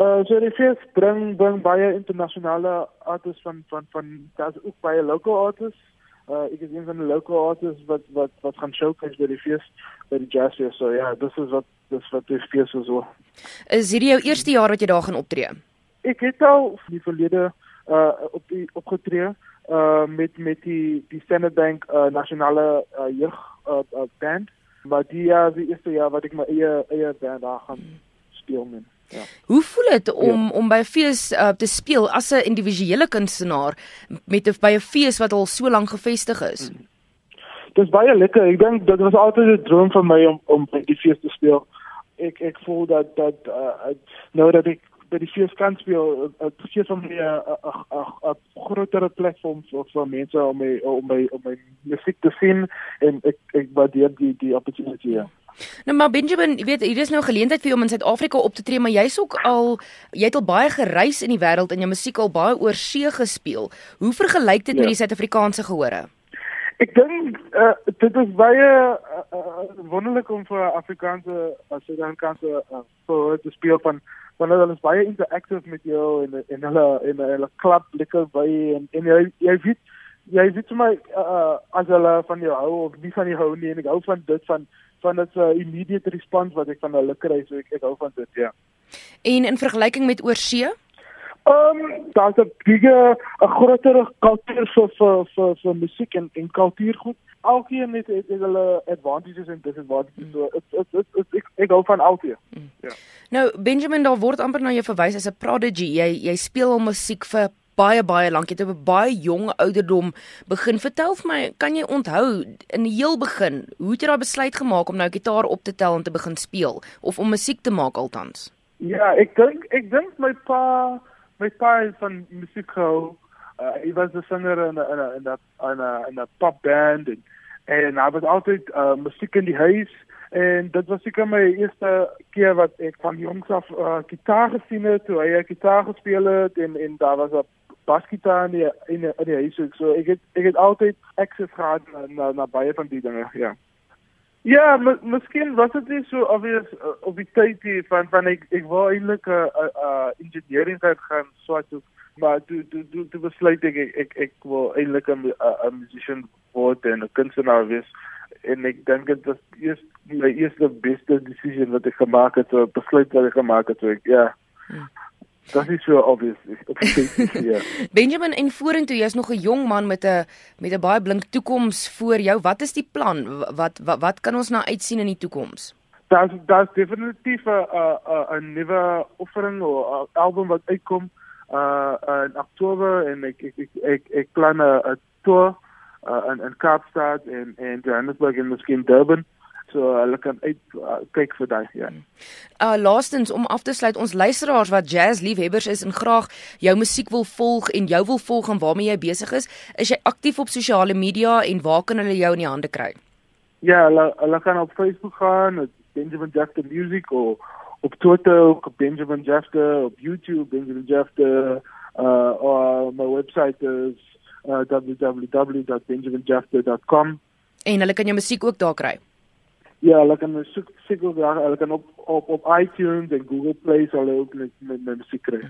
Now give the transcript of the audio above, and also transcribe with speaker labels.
Speaker 1: Uh so die fees bring bring baie internasionale artists van van van daar's ook baie local artists. Uh ek is een van die local artists wat wat wat gaan showcase by die fees by die jazz fees. So ja, dis is wat dis wat die fees is so.
Speaker 2: Is hierdie jou eerste jaar wat jy daar gaan optree?
Speaker 1: Ek het al in die verlede uh op die opgetree uh met met die die Standard Bank uh nasionale uh, jeug uh, uh, band maar die jaar die eerste jaar wat ek my eie eie band daar gaan speel met ja
Speaker 2: hoe voel dit om ja. om by 'n fees uh, te speel as 'n individuele kunstenaar met 'n by 'n fees wat al so lank gevestig is
Speaker 1: mm. Dit is baie lekker. Ek dink dit was altyd 'n droom vir my om om by die fees te speel. Ek ek voel dat dat uh, nou dat ek by die fees kan speel, dit gee my 'n groter platform vir vir mense om my om my om my musiek te sien en ek ek waardeer die die opportunity. Ja.
Speaker 2: Nou maar Benjamin, jy weet, hier is nou 'n geleentheid vir jou om in Suid-Afrika op te tree, maar jy's ook al jy het al baie gereis in die wêreld en jou musiek al baie oor see gespeel. Hoe vergelyk dit ja. met die Suid-Afrikaanse gehore?
Speaker 1: Ek dink uh, dit is baie uh, uh, wonderlik om vir Afrikaanse as Suid-Afrikaanse uh, voor te speel van want hulle is baie interactive met jou en en hulle en hulle klap lekker by en en jy jy weet jy weet my uh, as hulle van jou hou of nie van jou hou nie en ek hou van dit van van dit uh, immediate response wat ek van hulle kry so ek ek hou van dit ja.
Speaker 2: En in vergelyking met oorsee?
Speaker 1: Ehm um, daar's 'n bigger 'n groter kultuur vir vir vir vir musiek en en kultuurgoed alkeen het, het, het hulle advantages en disadvantages. Mm. So dit dit dit ek ek hou van alkeen. Mm. Ja.
Speaker 2: Nou Benjamin daar word amper na jou verwys as 'n prodigy. Jy jy speel al musiek vir baie baie lank. Jy het op 'n baie jong ouderdom begin. Vertel vir my, kan jy onthou in die heel begin, hoe het jy daai besluit gemaak om nou gitaar op te tel en te begin speel of om musiek te maak altans?
Speaker 1: Ja, ek dink ek dink my pa my pa is van musiek gehou. Uh, hy was 'n sanger in 'n in 'n in 'n in 'n pop band en en hy was altyd uh, musiek in die huis en dit was seker my eerste keer wat ek van jongs af uh, gitaar gesien het toe hy gitaar gespeel het en en daar was 'n basgitaar in die in in die huis. So ek het ek het altyd access gehad na, na, baie van die dinge ja Ja, miskien was dit nie so obvious uh, op die tyd hier van van ek ek wou eintlik 'n uh, uh, engineering gaan swat so maar toe toe toe toe besluit ek ek ek, ek wil eintlik 'n 'n musician word en 'n kunstenaar wees en ek dink dit was eers my eerste beste decision wat ek gemaak het, so besluit wat ek gemaak het, so ek ja. Hmm. Dat is so obvious.
Speaker 2: Benjamin en vorentoe jy's nog 'n jong man met 'n met 'n baie blink toekoms voor jou. Wat is die plan? Wat wat wat kan ons nou uitsien in die toekoms?
Speaker 1: Daar's daar's definitief 'n 'n 'n nuwe offering of album wat uitkom uh in Oktober en ek ek ek ek, ek plan 'n tour uh in in Kaapstad en en Johannesburg en miskien Durban so hulle kan uit uh, kyk vir daai ja.
Speaker 2: Uh laastens om af te sluit ons luisteraars wat jazz liefhebbers is en graag jou musiek wil volg en jou wil volg en waarmee jy besig is, is jy aktief op sosiale media en waar kan hulle jou in die hande kry?
Speaker 1: Ja, hulle hulle kan op Facebook gaan, Benjamin Jackson Music of op Twitter ook Benjamin Jefter, op YouTube Benjamin Jefter, uh or my website is uh, www.benjaminjefter.com.
Speaker 2: En hulle kan jou musiek ook daar kry.
Speaker 1: Ja, hulle kan musiek musiek ook daar, hulle kan op op op iTunes en Google Play sal hulle ook met met my musiek kry.